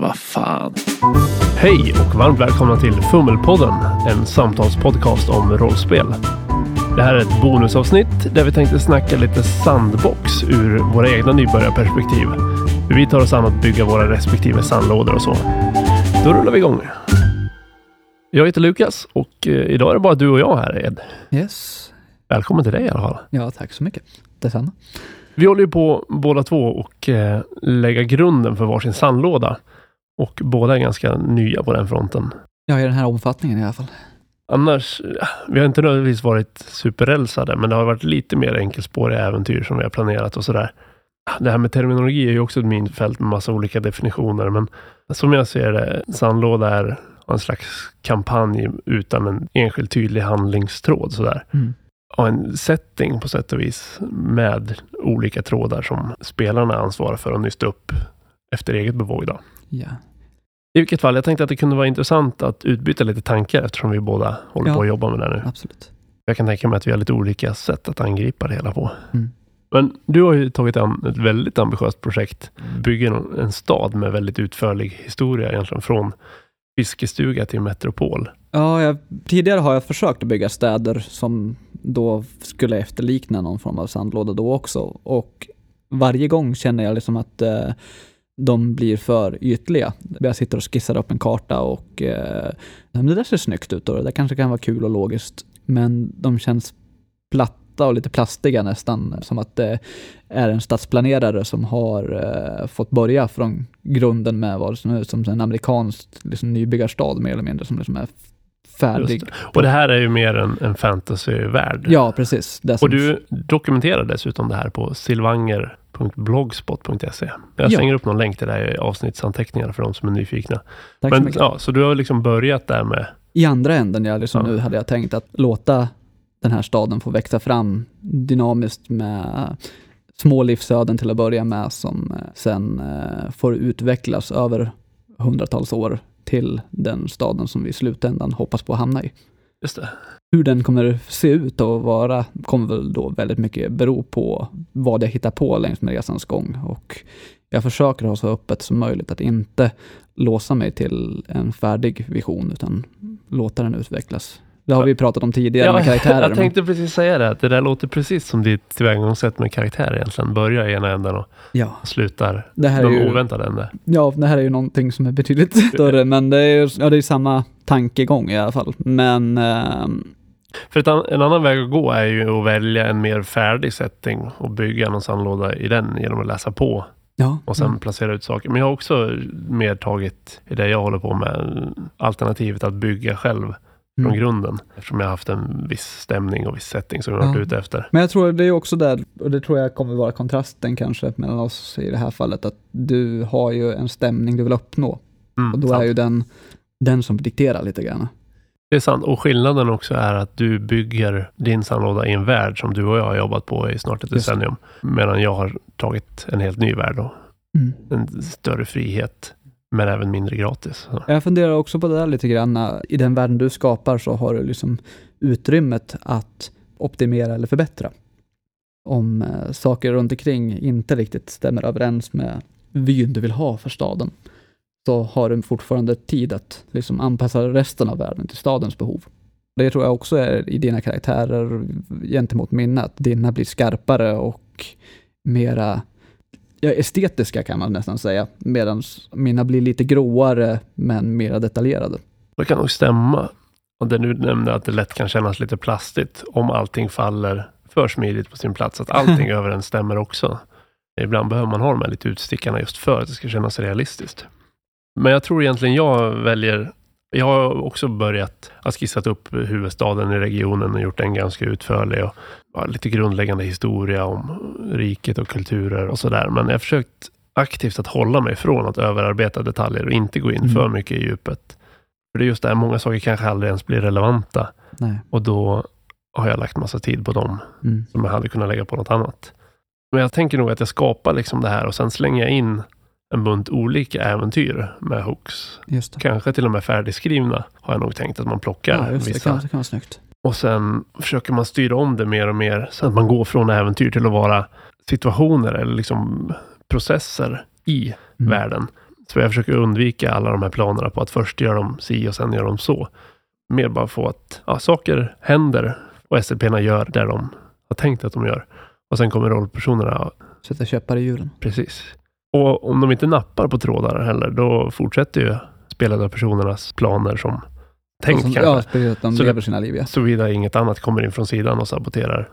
Vad fan. Hej och varmt välkomna till Fummelpodden, en samtalspodcast om rollspel. Det här är ett bonusavsnitt där vi tänkte snacka lite sandbox ur våra egna nybörjarperspektiv. Hur vi tar oss an att bygga våra respektive sandlådor och så. Då rullar vi igång. Jag heter Lukas och eh, idag är det bara du och jag här Ed. Yes. Välkommen till dig i alla fall. Ja, tack så mycket. Detsamma. Vi håller ju på båda två och eh, lägga grunden för varsin sandlåda. Och båda är ganska nya på den fronten. Ja, i den här omfattningen i alla fall. Annars, vi har inte nödvändigtvis varit superrälsade, men det har varit lite mer enkelspåriga äventyr som vi har planerat och sådär. Det här med terminologi är ju också ett minfält med massa olika definitioner, men som jag ser det, sandlåda är en slags kampanj utan en enskild tydlig handlingstråd sådär. Mm. Och en setting på sätt och vis med olika trådar som spelarna ansvarar för att nysta upp efter eget bevåg. Då. Ja. I vilket fall, jag tänkte att det kunde vara intressant att utbyta lite tankar eftersom vi båda håller Ja. på att jobba med det nu. Absolut. Jag kan tänka mig att vi har lite olika sätt att angripa det hela på. Mm. Men du har ju tagit an ett väldigt ambitiöst projekt. Bygger en- en stad med väldigt utförlig historia egentligen från fiskestuga till metropol. Ja, jag, tidigare har jag försökt att bygga städer som då skulle efterlikna någon form av sandlåda då också. Och varje gång känner jag liksom att eh, de blir för ytliga. Jag sitter och skissar upp en karta och eh, "Ja, men det där ser snyggt ut och det där kanske kan vara kul och logiskt. Men de känns platta och lite plastiga nästan. Som att det är en stadsplanerare som har eh, fått börja från grunden med vad som är som en amerikansk liksom, nybyggarstad mer eller mindre som liksom är färdig. Det. Och det här är ju mer en, en fantasyvärld. Ja, precis. Och du dokumenterar dessutom det här på silvanger.blogspot.se. Jag Ja. slänger upp någon länk till det här i avsnittsanteckningarna för de som är nyfikna. tack så Men, mycket. ja, så du har liksom börjat där med I andra änden, jag liksom Ja. nu hade jag tänkt att låta den här staden få växa fram dynamiskt med små livsöden till att börja med som eh, sen eh, får utvecklas över hundratals år till den staden som vi i slutändan hoppas på att hamna i. Just det. Hur den kommer se ut och vara kommer väl då väldigt mycket bero på vad jag hittar på längs med resans gång. Och jag försöker ha så öppet som möjligt att inte låsa mig till en färdig vision utan låta den utvecklas. Det har vi pratat om tidigare med karaktärer. jag men- tänkte precis säga det, att det där låter precis som ditt tillvägagångssätt med karaktärer egentligen. Börjar i ena änden och Ja, slutar det här är någon ju, oväntad ände. ja, det här är ju någonting som är betydligt större, men det är ju ja, det är samma tankegång i alla fall. Men ehm, För an, en annan väg att gå är ju att välja en mer färdig setting och bygga någon sandlåda i den genom att läsa på ja, och sen mm, placera ut saker. Men jag har också mer tagit i det jag håller på med, alternativet att bygga själv från mm. grunden. Eftersom jag har haft en viss stämning och viss setting som jag har Ja. varit ute efter. Men jag tror det är också där, och det tror jag kommer vara kontrasten kanske mellan oss i det här fallet, att du har ju en stämning du vill uppnå. Mm, Och då sant. är ju den, den som dikterar lite grann. Det är sant. Och skillnaden också är att du bygger din sandlåda i en värld som du och jag har jobbat på i snart ett Just decennium. Medan jag har tagit en helt ny värld och Mm. en större frihet. Men även mindre gratis. Så. Jag funderar också på det där lite grann. I den världen du skapar så har du liksom utrymmet att optimera eller förbättra. Om eh, saker runt omkring inte riktigt stämmer överens med vyn du vill ha för staden, så har du fortfarande tid att liksom anpassa resten av världen till stadens behov. Det tror jag också är i dina karaktärer gentemot mina, att dina blir skarpare och mera ja, estetiska kan man nästan säga, medan mina blir lite gråare men mera detaljerade. Det kan nog stämma. Och det du nämnde att det lätt kan kännas lite plastigt om allting faller för smidigt på sin plats. Att allting överensstämmer också. Ibland behöver man ha de här lite utstickarna just för att det ska kännas realistiskt. Men jag tror egentligen jag väljer jag har också börjat, har skissat upp huvudstaden i regionen och gjort den ganska utförlig. Och ja, lite grundläggande historia om riket och kulturer och sådär. Men jag har försökt aktivt att hålla mig från att överarbeta detaljer och inte gå in Mm. för mycket i djupet. För det är just det här, många saker kanske aldrig ens blir relevanta. Nej. Och då har jag lagt massa tid på dem Mm. som jag hade kunnat lägga på något annat. Men jag tänker nog att jag skapar liksom det här och sen slänger jag in en bunt olika äventyr med hooks. Just det. Kanske till och med färdigskrivna har jag nog tänkt att man plockar Ja, just det. Det vissa. kan, det kan vara snyggt. Och sen försöker man styra om det mer och mer så att man går från äventyr till att vara situationer eller liksom processer i Mm. världen. Så jag försöker undvika alla de här planerna på att först gör de si och sen gör de så. Mer bara få att ja, saker händer och SLP-erna gör det de har tänkt att de gör. Och sen kommer rollpersonerna. Sätta käppar i hjulen. Precis. Och om de inte nappar på trådar heller, då fortsätter ju spelade personernas planer som tänkt som, kanske. Ja, precis. De Så lever sina liv, ja. Såvida inget annat kommer in från sidan och saboterar.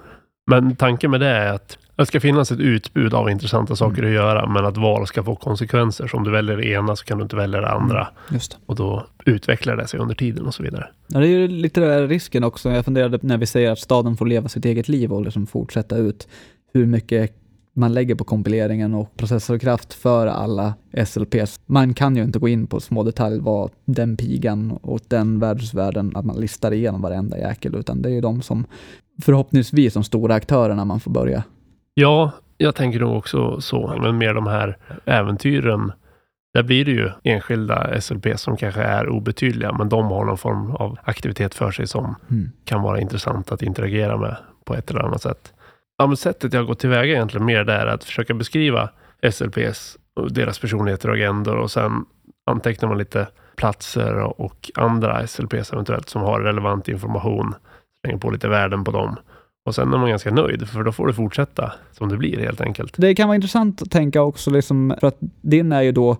Men tanken med det är att det ska finnas ett utbud av intressanta saker att göra, men att val ska få konsekvenser. Så om du väljer det ena så kan du inte välja det andra. Just det. Och då utvecklar det sig under tiden och så vidare. Ja, det är ju lite där risken också. Jag funderade när vi säger att staden får leva sitt eget liv och liksom fortsätta ut hur mycket man lägger på kompileringen och processorkraft för alla SLPs. Man kan ju inte gå in på små detaljer vad den pigan och den världsvärlden, att man listar igenom varenda jäkel, utan det är ju de som förhoppningsvis de stora aktörerna man får börja. Ja, jag tänker nog också så, men mer de här äventyren. Där blir det ju enskilda SLP som kanske är obetydliga, men de har någon form av aktivitet för sig som Mm. kan vara intressant att interagera med på ett eller annat sätt. Ja, men sättet jag går tillväga egentligen mer där är att försöka beskriva SLPs och deras personligheter och agendor och sen antecknar man lite platser och, och andra SLPs eventuellt som har relevant information. Slänger på lite värden på dem. Och sen är man ganska nöjd, för då får det fortsätta som det blir helt enkelt. Det kan vara intressant att tänka också, liksom, för att din är ju då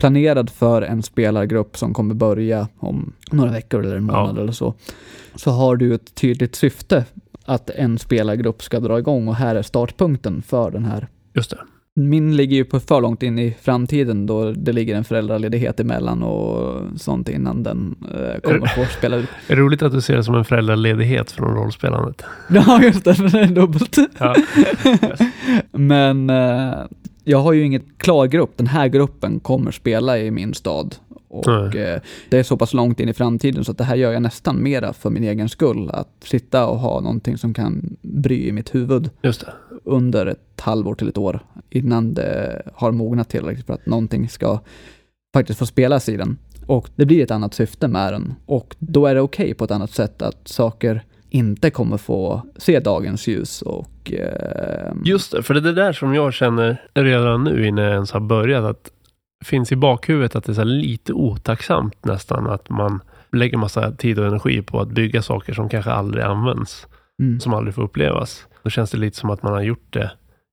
planerad för en spelargrupp som kommer börja om några veckor eller en månad Ja. eller så. Så har du ett tydligt syfte att en spelargrupp ska dra igång och här är startpunkten för den här. Just det. Min ligger ju på för långt in i framtiden då det ligger en föräldraledighet emellan och sånt innan den eh, kommer få spela ut. Roligt att du ser det som en föräldraledighet från rollspelandet. Ja, just det, för det är dubbelt. Ja. Men eh, jag har ju inget klar grupp. Den här gruppen kommer spela i min stad. Och eh, det är så pass långt in i framtiden så att det här gör jag nästan mera för min egen skull. Att sitta och ha någonting som kan bry i mitt huvud under ett halvår till ett år innan det har mognat tillräckligt för att någonting ska faktiskt få spelas i den. Och det blir ett annat syfte med den. Och då är det okej på ett annat sätt att saker inte kommer få se dagens ljus och... Eh, Just det, för det är det där som jag känner redan nu innan jag ens har börjat. Att finns i bakhuvudet att det är lite otacksamt nästan att man lägger massa tid och energi på att bygga saker som kanske aldrig används. mm, Som aldrig får upplevas. Då känns det lite som att man har gjort det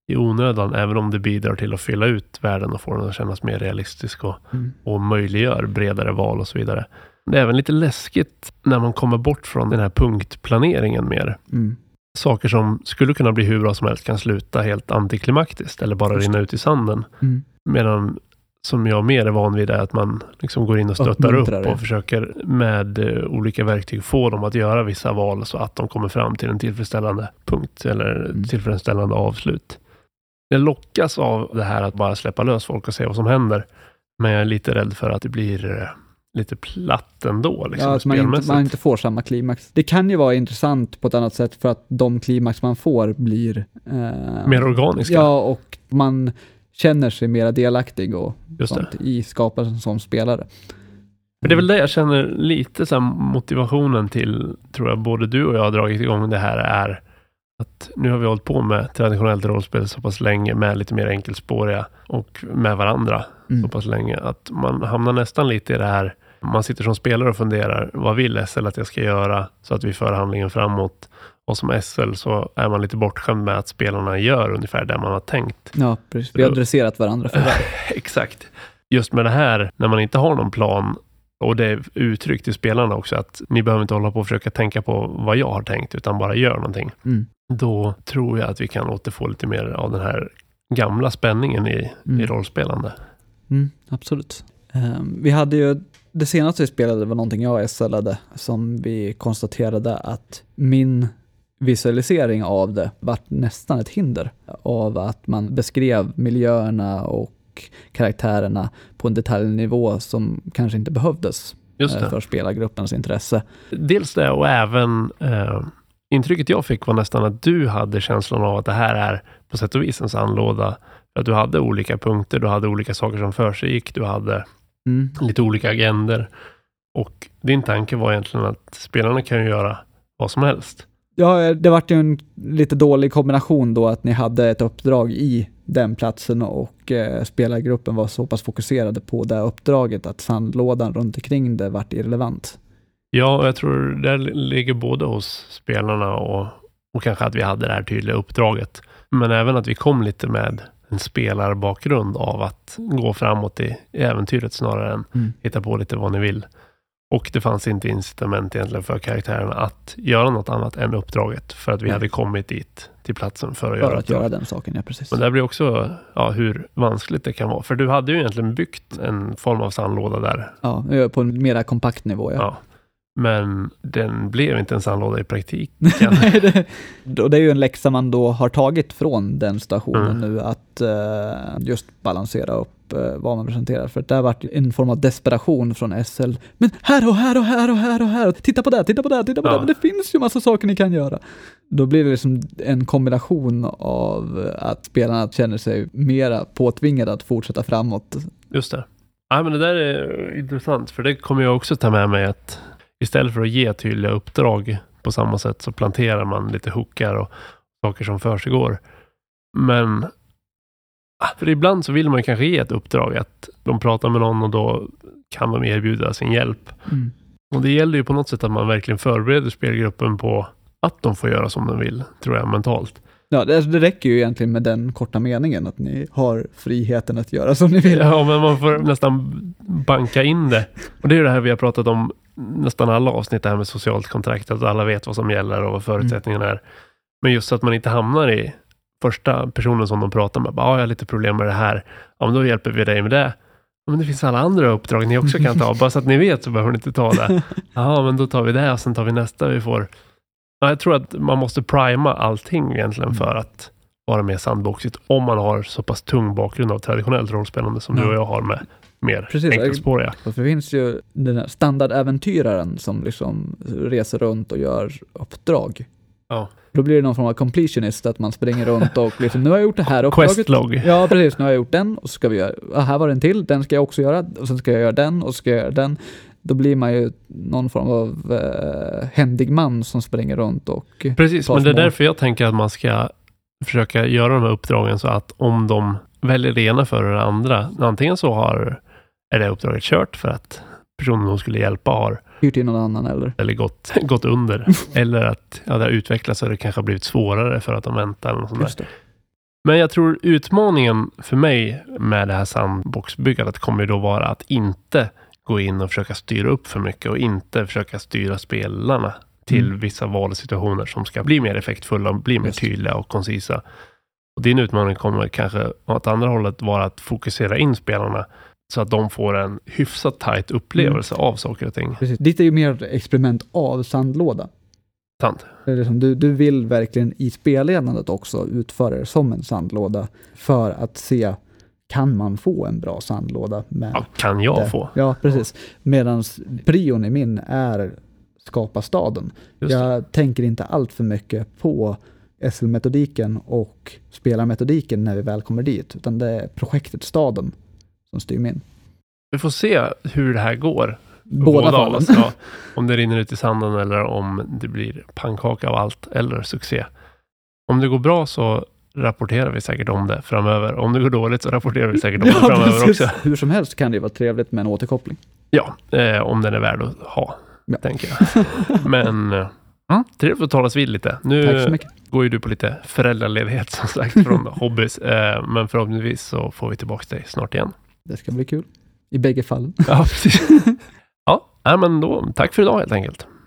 i onödan, även om det bidrar till att fylla ut världen och få den att kännas mer realistisk och, mm, och möjliggör bredare val och så vidare. Det är även lite läskigt när man kommer bort från den här punktplaneringen mer. mm, Saker som skulle kunna bli hur bra som helst kan sluta helt antiklimaktiskt eller bara rinna ut i sanden. mm. Medan som jag mer är van vid är att man liksom går in och stöttar upp det. och försöker med eh, olika verktyg få dem att göra vissa val så att de kommer fram till en tillfredsställande punkt eller Mm. tillfredsställande avslut. Jag lockas av det här att bara släppa lös folk och se vad som händer. Men jag är lite rädd för att det blir eh, lite platt ändå. Liksom, ja, att man inte, man inte får samma klimax. Det kan ju vara intressant på ett annat sätt för att de klimax man får blir... Eh, Mer organiska. Ja, och man känner sig mera delaktig och sånt i skapelsen som spelare. Men det är väl det jag känner lite så motivationen till, tror jag, både du och jag har dragit igång det här är att nu har vi hållit på med traditionellt rollspel så pass länge med lite mer enkelspåriga och med varandra Mm. så pass länge att man hamnar nästan lite i det här man sitter som spelare och funderar, vad vill SL att jag ska göra så att vi för handlingen framåt? Och som SL så är man lite bortskämd med att spelarna gör ungefär det man har tänkt. Ja, precis. Vi har dresserat varandra för det. Exakt. Just med det här, när man inte har någon plan och det är uttryckt till spelarna också att ni behöver inte hålla på och försöka tänka på vad jag har tänkt utan bara gör någonting. Mm. Då tror jag att vi kan återfå lite mer av den här gamla spänningen i, Mm. i rollspelande. Mm, absolut. Ehm, vi hade ju, det senaste vi spelade var någonting jag SLade som vi konstaterade att min visualisering av det vart nästan ett hinder av att man beskrev miljöerna och karaktärerna på en detaljnivå som kanske inte behövdes eh, för spelargruppens intresse. Dels det och även eh, intrycket jag fick var nästan att du hade känslan av att det här är på sätt och vis en sandlåda. Att du hade olika punkter, du hade olika saker som för sig gick, du hade Mm. lite olika agender. Och din tanke var egentligen att spelarna kan ju göra vad som helst. Ja, det vart ju en lite dålig kombination då att ni hade ett uppdrag i den platsen och eh, spelargruppen var så pass fokuserade på det uppdraget att sandlådan runt omkring det vart irrelevant. Ja, och jag tror det ligger både hos spelarna och, och kanske att vi hade det här tydliga uppdraget. Men även att vi kom lite med en spelarbakgrund av att gå framåt i, i äventyret snarare än Mm. hitta på lite vad ni vill. Och det fanns inte incitament egentligen för karaktärerna att göra något annat än uppdraget. För att vi Nej. hade kommit dit till platsen för att För göra att göra den saken, ja precis. Men det blir också ja, hur vanskligt det kan vara. För du hade ju egentligen byggt en form av sandlåda där. Ja, är på en mera kompakt nivå. Ja. Ja. Men den blev inte en sandlåda i praktiken. Nej, det, och det är ju en läxa man då har tagit från den stationen Mm. nu, att eh, just balansera upp eh, vad man presenterar. För det har varit en form av desperation från SL. Men här och här och här och här och här, titta på det, titta på det, titta på Ja. det, men det finns ju massa saker ni kan göra. Då blir det liksom en kombination av att spelarna känner sig mera påtvingade att fortsätta framåt. Just det. Ja, men det där är intressant, för det kommer jag också ta med mig att istället för att ge tydliga uppdrag på samma sätt så planterar man lite hookar och saker som försiggår. Men ah, för ibland så vill man kanske ge ett uppdrag att de pratar med någon och då kan de erbjuda sin hjälp. Och det gäller ju på något sätt att man verkligen förbereder spelgruppen på att de får göra som de vill, tror jag, mentalt. Ja, det, det räcker ju egentligen med den korta meningen, att ni har friheten att göra som ni vill. Ja, men man får nästan banka in det. Och det är ju det här vi har pratat om nästan alla avsnitt, det här med socialt kontrakt, att alla vet vad som gäller och vad förutsättningarna är. Men just så att man inte hamnar i första personen som de pratar med, bara, "Ja, jag har lite problem med det här, ja men då hjälper vi dig med det. Ja, men det finns alla andra uppdrag ni också kan ta, bara så att ni vet så behöver ni inte ta det. Ja, men då tar vi det och sen tar vi nästa vi får. Ja, jag tror att man måste prima allting egentligen för att vara mer sandboxigt, om man har så pass tung bakgrund av traditionellt rollspelande som Ja. du och jag har med mer Precis. enkelspåriga. Det finns ju den här standardäventyraren som liksom reser runt och gör uppdrag. Ja. Då blir det någon form av completionist, att man springer runt och liksom, nu har jag gjort det här uppdraget. Questlog. Ja, precis. Nu har jag gjort den och så ska vi göra, ja, här var den till, den ska jag också göra och sen ska jag göra den och så ska jag göra den. Då blir man ju någon form av eh, händig man som springer runt och... Precis, men det är därför jag tänker att man ska försöka göra de här uppdragen så att om de väljer det ena före det andra, antingen så har, är det uppdraget kört för att personen hon skulle hjälpa har Hyrt in någon annan eller? eller gått, gått under. eller att ja, det har utvecklats och det kanske har blivit svårare för att de väntar. Eller något. Men jag tror utmaningen för mig med det här sandboxbyggandet kommer ju då vara att inte gå in och försöka styra upp för mycket och inte försöka styra spelarna till Mm. vissa valsituationer som ska bli mer effektfulla och bli mer Just. tydliga och koncisa. Och din utmaning kommer kanske åt andra hållet vara att fokusera in spelarna så att de får en hyfsat tight upplevelse Mm. av saker och ting. Precis. Ditt är ju mer experiment av sandlåda. Sant? Liksom, du, du vill verkligen i spelledandet också utföra det som en sandlåda för att se, kan man få en bra sandlåda med Ja, kan jag det? få? Ja, precis. Medan prion i min är skapa staden. Just det. Jag tänker inte allt för mycket på SL-metodiken och spelarmetodiken när vi väl kommer dit, utan det är projektet staden som styr min. Vi får se hur det här går. Båda, av fallen. ja. Om det rinner ut i sanden eller om det blir pannkaka av allt eller succé. Om det går bra så rapporterar vi säkert om det framöver. Om det går dåligt så rapporterar vi säkert om det framöver också. Hur som helst kan det vara trevligt med en återkoppling. Ja, eh, om den är värd att ha, Ja. tänker jag. Men mm, trevligt att talas vid lite. Nu går ju du på lite föräldraledighet som sagt från hobbys. Eh, men förhoppningsvis så får vi tillbaka dig snart igen. Det ska bli kul. I bägge fallen. Ja, precis. Ja, men då, tack för idag helt enkelt.